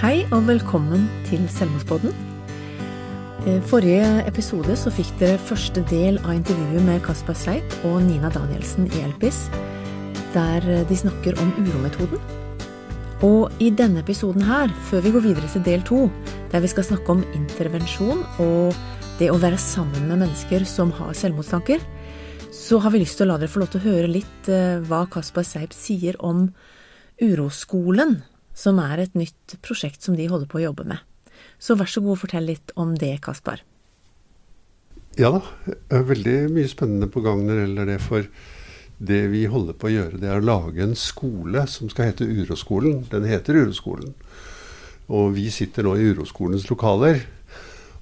Hei og velkommen til Selvmordspodden. Eh, Forrige episode så fikk dere første del av intervjuet med Kasper Sleip og Nina Danielsen i Elpis, der de snakker om urometoden. Og i denne episoden her, før vi går videre til del to, der vi skal snakke om intervensjon og det å være sammen med mennesker som har selvmordstanker, så har vi lyst til å la dere få lov til å høre litt eh, hva Kasper Sleip sier om Uroskolen, som er et nytt prosjekt som de holder på å jobbe med. Så vær så god, fortell litt om det, Kaspar. Ja da, veldig mye spennende på gang når det gjelder det. For det vi holder på å gjøre, det er å lage en skole som skal hete Uroskolen. Den heter Uroskolen. Og vi sitter nå i Uroskolens lokaler.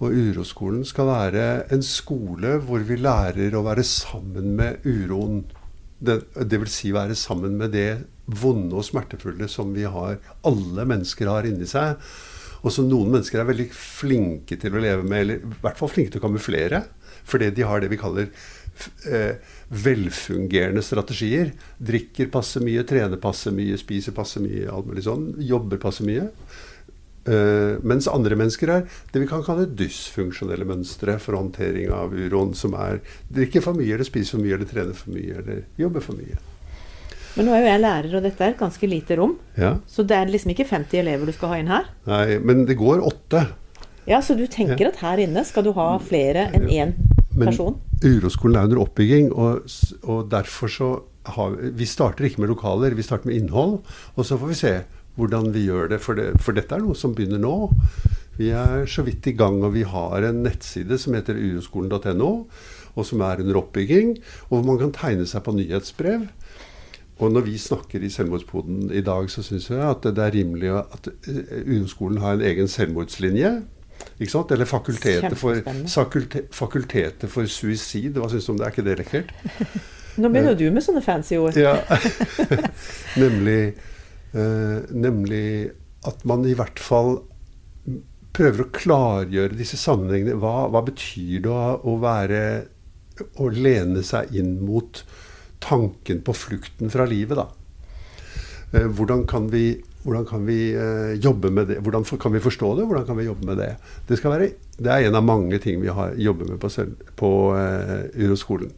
Og Uroskolen skal være en skole hvor vi lærer å være sammen med uroen. Dvs. si være sammen med det vonde og smertefulle som vi har, alle mennesker har inni seg. Og som noen mennesker er veldig flinke til å leve med, eller i hvert fall flinke til å kamuflere. Fordi de har det vi kaller eh, velfungerende strategier. Drikker passe mye, trener passe mye, spiser passe mye, alt mulig sånn. Jobber passe mye. Uh, mens andre mennesker er det vi kan kalle dysfunksjonelle mønstre for håndtering av uroen, som er drikker for mye, eller spiser for mye, eller trener for mye, eller jobber for mye. Men nå er jo jeg lærer, og dette er et ganske lite rom. Ja. Så det er liksom ikke 50 elever du skal ha inn her? Nei, men det går åtte. Ja, Så du tenker Ja. at her inne skal du ha flere enn én Men? Uroskolen er under oppbygging, og, og derfor så har vi Vi starter ikke med lokaler, vi starter med innhold. Og så får vi se hvordan vi gjør det, for, det, for dette er noe som begynner nå. Vi er så vidt i gang, og vi har en nettside som heter uroskolen.no, og som er under oppbygging, og man kan tegne seg på nyhetsbrev. Og når vi snakker i Selvmordspoden i dag, så syns jeg at det er rimelig at eh, Uroskolen har en egen selvmordslinje. Ikke sant? Eller fakultetet for, fakulte, fakultetet for suicid. Hva syns du om det? Er ikke det lekkert? Nå begynner jo du med sånne fancy ord. Ja. nemlig, eh, nemlig at man i hvert fall prøver å klargjøre disse sammenhengene. Hva, hva betyr det å, å være Å lene seg inn mot tanken på flukten fra livet, da? Eh, hvordan kan vi, hvordan kan vi eh, jobbe med det? Hvordan kan vi forstå det? Hvordan kan vi jobbe med det? Det, skal være, det er en av mange ting vi har, jobber med på, på eh, Uroskolen.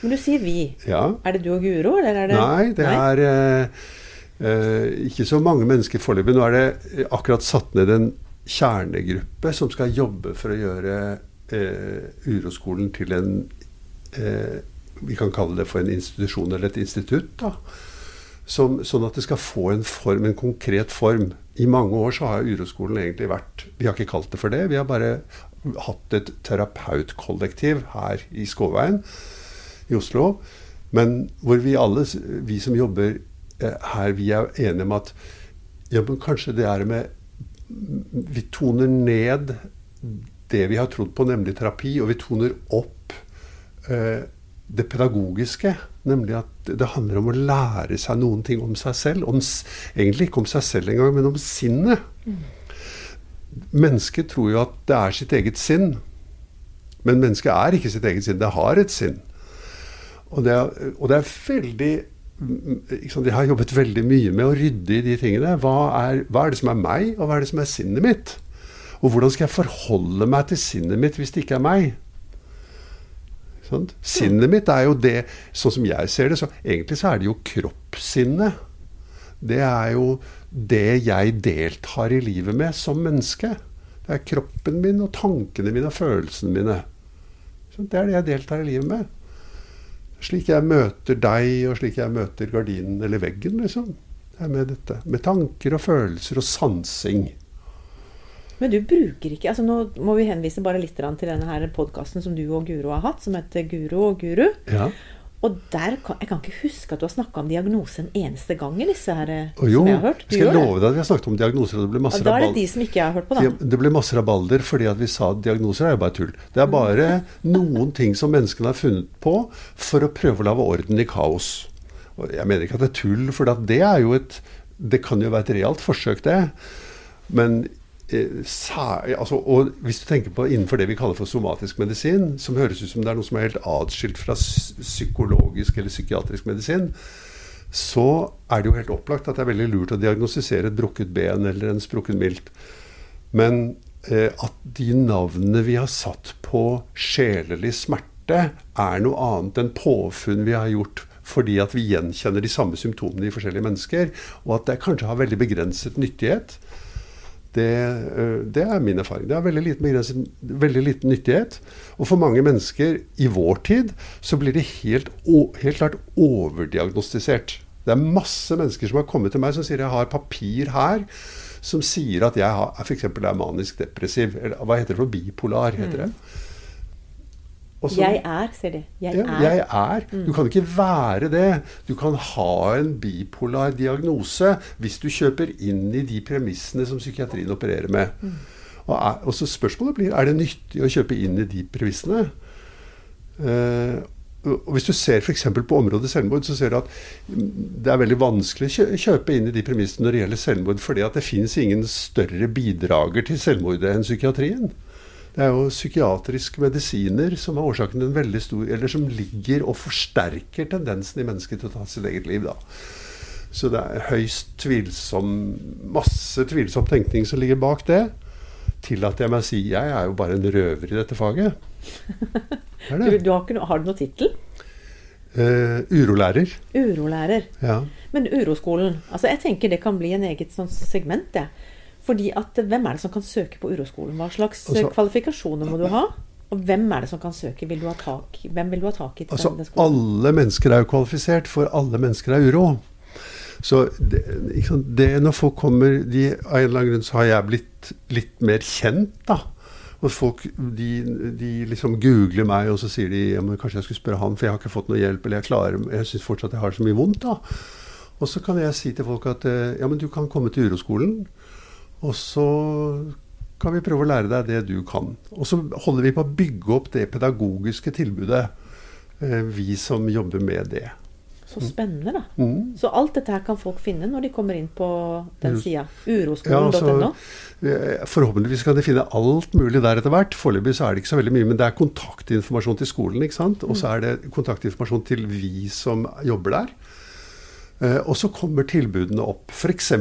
Men du sier vi. Ja. Er det du og Guro, eller er det Nei, det er uh, uh, ikke så mange mennesker foreløpig. Nå er det akkurat satt ned en kjernegruppe som skal jobbe for å gjøre Uroskolen til en Vi kan kalle det for en institusjon eller et institutt. da. Som, sånn at det skal få en form, en konkret form. I mange år så har Uroskolen egentlig vært Vi har ikke kalt det for det. Vi har bare hatt et terapeutkollektiv her i Skåveien i Oslo. Men hvor vi alle, vi som jobber eh, her, vi er enige om at ja, men kanskje det er med Vi toner ned det vi har trodd på, nemlig terapi, og vi toner opp eh, det pedagogiske. Nemlig at det handler om å lære seg noen ting om seg selv. Om, egentlig ikke om seg selv engang, men om sinnet. Mennesket tror jo at det er sitt eget sinn. Men mennesket er ikke sitt eget sinn. Det har et sinn. Og det er, og det er veldig liksom, Jeg har jobbet veldig mye med å rydde i de tingene. Hva er, hva er det som er meg, og hva er det som er sinnet mitt? Og hvordan skal jeg forholde meg til sinnet mitt hvis det ikke er meg? Sant? Sinnet mitt er jo det, sånn som jeg ser det, så egentlig så er det jo kroppssinnet. Det er jo det jeg deltar i livet med som menneske. Det er kroppen min og tankene mine og følelsene mine. Så det er det jeg deltar i livet med. Slik jeg møter deg, og slik jeg møter gardinen eller veggen, liksom. Det er med dette. Med tanker og følelser og sansing. Men du bruker ikke altså Nå må vi henvise bare litt til denne her podkasten som du og Guro har hatt, som heter Guro og Guru. Ja. Og der kan, Jeg kan ikke huske at du har snakka om diagnose en eneste gang i disse her eh, jo, som jeg har hørt. Du skal jeg love deg at vi har snakket om diagnoser, og det ble masse da er det de som ikke jeg har hørt på, da. Det ble masse rabalder fordi at vi sa at diagnoser er jo bare tull. Det er bare noen ting som menneskene har funnet på for å prøve å lage orden i kaos. Og jeg mener ikke at det er tull, for det er jo et Det kan jo være et realt forsøk, det. Men sær, altså, og hvis du tenker på innenfor det vi kaller for somatisk medisin, som høres ut som det er noe som er helt atskilt fra psykologisk eller psykiatrisk medisin, så er det jo helt opplagt at det er veldig lurt å diagnostisere et brukket ben eller en sprukken milt. Men eh, at de navnene vi har satt på sjelelig smerte, er noe annet enn påfunn vi har gjort fordi at vi gjenkjenner de samme symptomene i forskjellige mennesker, og at det kanskje har veldig begrenset nyttighet. Det, det, er min erfaring. Det har veldig liten, veldig liten, nyttighet. Og for mange mennesker i vår tid så blir det helt, helt klart overdiagnostisert. Det er masse mennesker som har kommet til meg som sier jeg har papir her som sier at jeg f.eks. er manisk depressiv. Eller hva heter det for bipolar? heter det. Mm. Også, jeg er, sier de. Jeg ja, er. Jeg er. Mm. Du kan ikke være det. Du kan ha en bipolar diagnose hvis du kjøper inn i de premissene som psykiatrien opererer med. Mm. Og, er, og, så spørsmålet blir er det nyttig å kjøpe inn i de premissene. Uh, og Hvis du ser f.eks. på området selvmord, så ser du at det er veldig vanskelig å kjøpe inn i de premissene når det gjelder selvmord, fordi at det finnes ingen større bidrager til selvmordet enn psykiatrien. Det er jo psykiatriske medisiner som er årsaken til en veldig stor Eller som ligger og forsterker tendensen i mennesket til å ta sitt eget liv. da. Så det er høyst tvilsom Masse tvilsom tenkning som ligger bak det. Tillater jeg meg å si jeg er jo bare en røver i dette faget. Det det. Du, du har, no, har, du noen tittel? Uh, urolærer. Urolærer. Ja. Men uroskolen altså Jeg tenker det kan bli en eget sånn segment. det. Fordi at Hvem er det som kan søke på uroskolen? Hva slags altså, kvalifikasjoner må du ha? Og hvem er det som kan søke? Vil ha tak, hvem vil du ha tak i? altså, alle mennesker er jo kvalifisert, for alle mennesker er uro. Så det, det, når folk kommer de, Av en eller annen grunn så har jeg blitt litt mer kjent, da. Og folk de, de liksom googler meg, og så sier de ja, men kanskje jeg skulle spørre han, for jeg har ikke fått noe hjelp, eller jeg klarer, jeg syns fortsatt jeg har så mye vondt. da. Og så kan jeg si til folk at eh, ja, men du kan komme til uroskolen, og så kan vi prøve å lære deg det du kan. Og så holder vi på å bygge opp det pedagogiske tilbudet, eh, vi som jobber med det. Så spennende, da. Mm. Så alt dette her kan folk finne når de kommer inn på den sida. Uroskolen.no. Ja, eh, forhåpentligvis kan de finne alt mulig der etter hvert. Foreløpig så er det ikke så veldig mye, men det er kontaktinformasjon til skolen. ikke sant? Og så mm. er det kontaktinformasjon til vi som jobber der. Eh, og så kommer tilbudene opp. F.eks.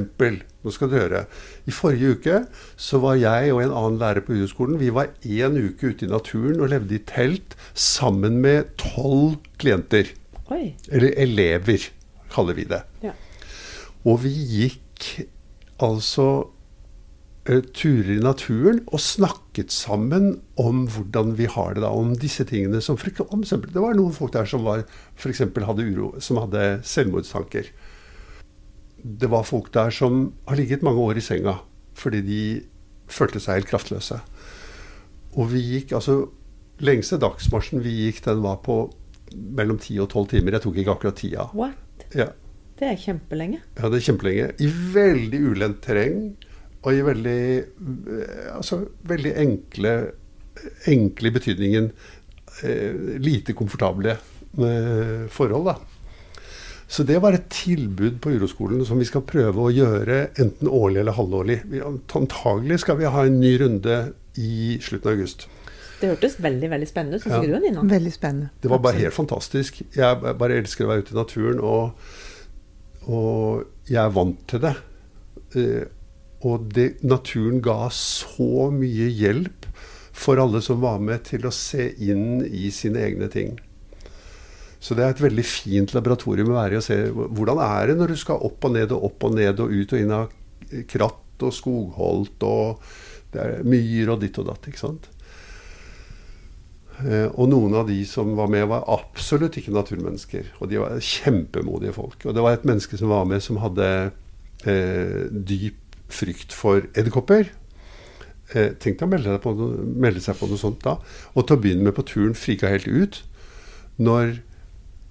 Nå skal du høre. I forrige uke så var jeg og en annen lærer på uroskolen Vi var én uke ute i naturen og levde i telt sammen med tolv klienter. Oi. Eller elever, kaller vi det. Ja. Og vi gikk altså turer i naturen og snakket sammen om hvordan vi har det da. Om disse tingene som for, om, Det var noen folk der som var, for hadde uro, som hadde selvmordstanker. Det var folk der som har ligget mange år i senga fordi de følte seg helt kraftløse. Og vi gikk altså Lengste dagsmarsjen vi gikk, den var på mellom 10 og 12 timer. Jeg tok ikke akkurat tida. What? Ja. Det er kjempelenge. Ja, det er kjempelenge. I veldig ulendt terreng. Og i veldig eh, Altså veldig enkle Enkle i betydningen eh, lite komfortable eh, forhold, da. Så det var et tilbud på Uroskolen som vi skal prøve å gjøre enten årlig eller halvårlig. Antagelig skal vi ha en ny runde i slutten av august. Det hørtes veldig veldig spennende ut. Syns ja. ikke du, Nina? Veldig spennende. Det var bare helt fantastisk. Jeg bare elsker å være ute i naturen, og, og jeg er vant til det. Og det, naturen ga så mye hjelp for alle som var med, til å se inn i sine egne ting. Så det er et veldig fint laboratorium å være i og se hvordan er det når du skal opp og ned og opp og ned og ut og inn av kratt og skogholt og det er myr og ditt og datt. ikke sant? Eh, og noen av de som var med, var absolutt ikke naturmennesker. Og de var kjempemodige folk. Og det var et menneske som var med, som hadde eh, dyp frykt for edderkopper. Eh, tenk deg å melde, på noe, melde, seg på noe sånt da. Og til å begynne med på turen frika helt ut når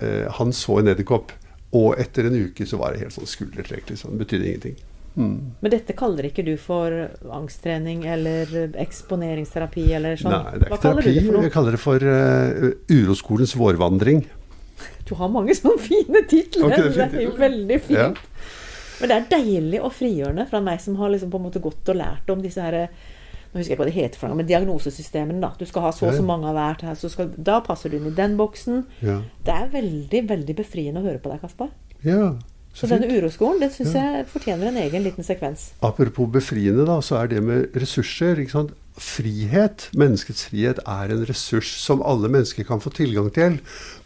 eh, han så en edderkopp. Og etter en uke så var det helt sånn skuldertrekk. Liksom. Det betydde ingenting. Mm. Men dette kaller ikke du for angsttrening eller eksponeringsterapi eller sånn? Nei, det er ikke terapi. Jeg kaller det for uh, Uroskolens vårvandring. Du har mange sånne fine titler. Okay, det, det, er jo veldig fint. Men det er deilig og frigjørende fra meg som har liksom på en måte gått og lært om disse her nå husker jeg ikke hva det heter for noe, men diagnosesystemene. da. Du skal ha så og så mange av hvert. her, skal, Da passer du inn i den boksen. Ja. Det er veldig veldig befriende å høre på deg, Kaspar. Ja, Så, så denne uroskolen det syns jeg fortjener en egen liten sekvens. Apropos befriende, da, så er det med ressurser ikke sant? Frihet, menneskets frihet, er en ressurs som alle mennesker kan få tilgang til,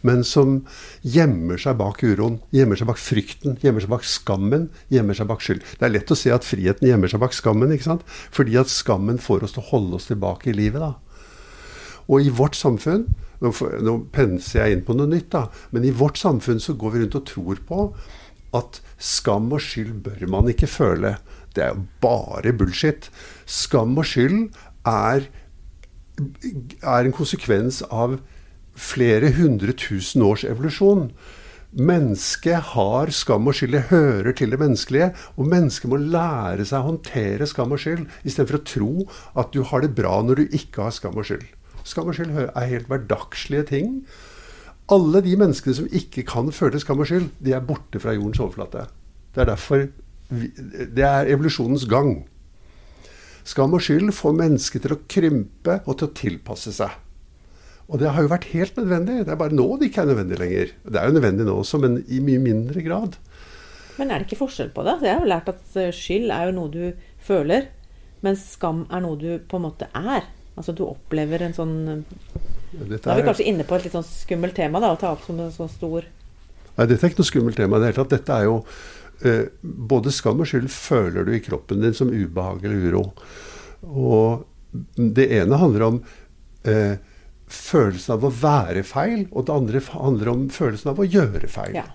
men som gjemmer seg bak uroen, gjemmer seg bak frykten, gjemmer seg bak skammen, gjemmer seg bak skyld. Det er lett å se at friheten gjemmer seg bak skammen, ikke sant? fordi at skammen får oss til å holde oss tilbake i livet. da. Og i vårt samfunn nå, nå penser jeg inn på noe nytt, da, men i vårt samfunn så går vi rundt og tror på at skam og skyld bør man ikke føle. Det er jo bare bullshit. Skam og skyld er, er en konsekvens av flere hundre tusen års evolusjon. Mennesket har skam og skyld. Det hører til det menneskelige. Og mennesket må lære seg å håndtere skam og skyld, istedenfor å tro at du har det bra når du ikke har skam og skyld. Skam og skyld er helt hverdagslige ting. Alle de menneskene som ikke kan føle skam og skyld, de er borte fra jordens overflate. Det er derfor vi, Det er evolusjonens gang. Skam og skyld får mennesket til å krympe og til å tilpasse seg. Og det har jo vært helt nødvendig. Det er bare nå det ikke er nødvendig lenger. Det er jo nødvendig nå også, men i mye mindre grad. Men er det ikke forskjell på det? Jeg har jo lært at eh, skyld er jo noe du føler, mens skam er noe du på en måte er. Altså du opplever en sånn dette Da er vi kanskje inne på et litt sånn skummelt tema da, å ta opp som en sånn stor Nei, dette er ikke noe skummelt tema i det hele tatt. Dette er jo eh, Både skam og skyld føler du i kroppen din som ubehag eller uro. Og det ene handler om eh, følelsen av å være feil, og det andre handler om følelsen av å gjøre feil. Ja.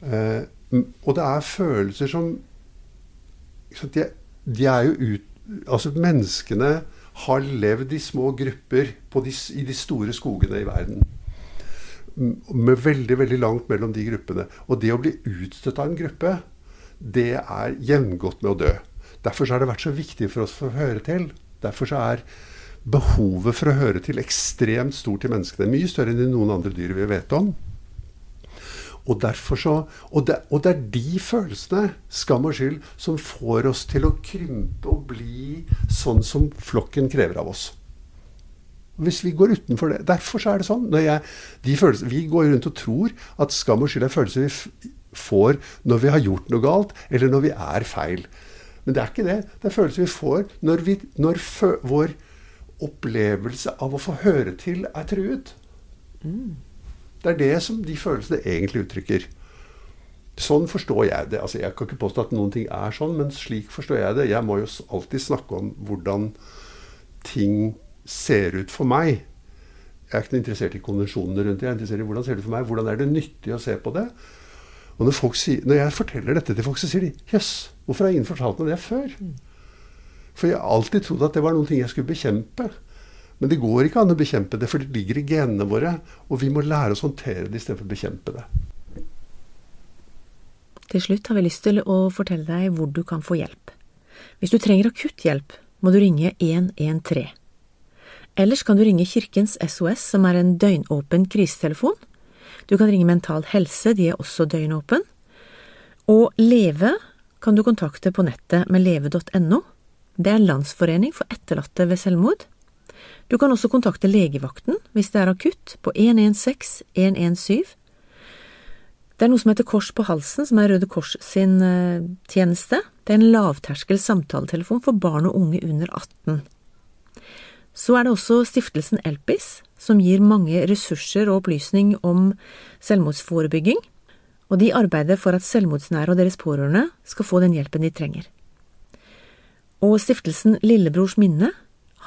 Eh, og det er følelser som de, de er jo ut Altså menneskene har levd i små grupper de, i de store skogene i verden. Med veldig veldig langt mellom de gruppene. Og det å bli utstøtt av en gruppe, det er gjengått med å dø. Derfor har det vært så viktig for oss for å høre til. Derfor er behovet for å høre til ekstremt stort i menneskene. Mye større enn i noen andre dyr vi vet om. Og, så, og, det, og, det, er de følelsene, skam og skyld, som får oss til å krympe og bli sånn som flokken krever av oss. Hvis vi går utenfor det Derfor er det sånn. Jeg, de følelser, vi går rundt og tror at skam og skyld er følelser vi får når vi har gjort noe galt, eller når vi er feil. Men det er ikke det. Det er følelser vi får når, vi, når vår opplevelse av å få høre til, er truet. Mm. Det er det som de følelsene egentlig uttrykker. Sånn forstår jeg det. Altså, jeg kan ikke påstå at noen ting er sånn, men slik forstår jeg det. Jeg må jo alltid snakke om hvordan ting ser ut for meg. Jeg er ikke interessert i konvensjonene rundt det. Jeg er interessert i hvordan ser det for meg. Hvordan er det nyttig å se på det? Og når, sier, når jeg forteller dette til folk, så sier de jøss, hvorfor har ingen fortalt meg det før? For jeg har alltid trodd at det var noen ting jeg skulle bekjempe. Men det går ikke an å bekjempe det, for det ligger i genene våre. Og vi må lære oss å håndtere det istedenfor å bekjempe det. Til slutt har vi lyst til å fortelle deg hvor du kan få hjelp. Hvis du trenger akutt hjelp, må du ringe 113. Ellers kan du ringe Kirkens SOS, som er en døgnåpen krisetelefon. Du kan ringe Mental Helse, de er også døgnåpen. Og Leve kan du kontakte på nettet med leve.no. Det er en landsforening for etterlatte ved selvmord. Du kan også kontakte legevakten hvis det er akutt, på 116 117. Det er noe som heter Kors på halsen, som er Røde Kors sin uh, tjeneste. Det er en lavterskel samtaletelefon for barn og unge under 18. Så er det også stiftelsen Elpis, som gir mange ressurser og opplysning om selvmordsforebygging, og de arbeider for at selvmordsnære og deres pårørende skal få den hjelpen de trenger. Og stiftelsen Lillebrors minne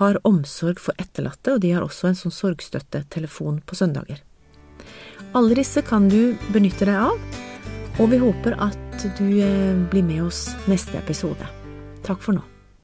har omsorg for etterlatte, og de har også en sånn sorgstøttetelefon på søndager. Alle disse kan du benytte deg av, og vi håper at du eh, blir med oss neste episode. Takk for nå.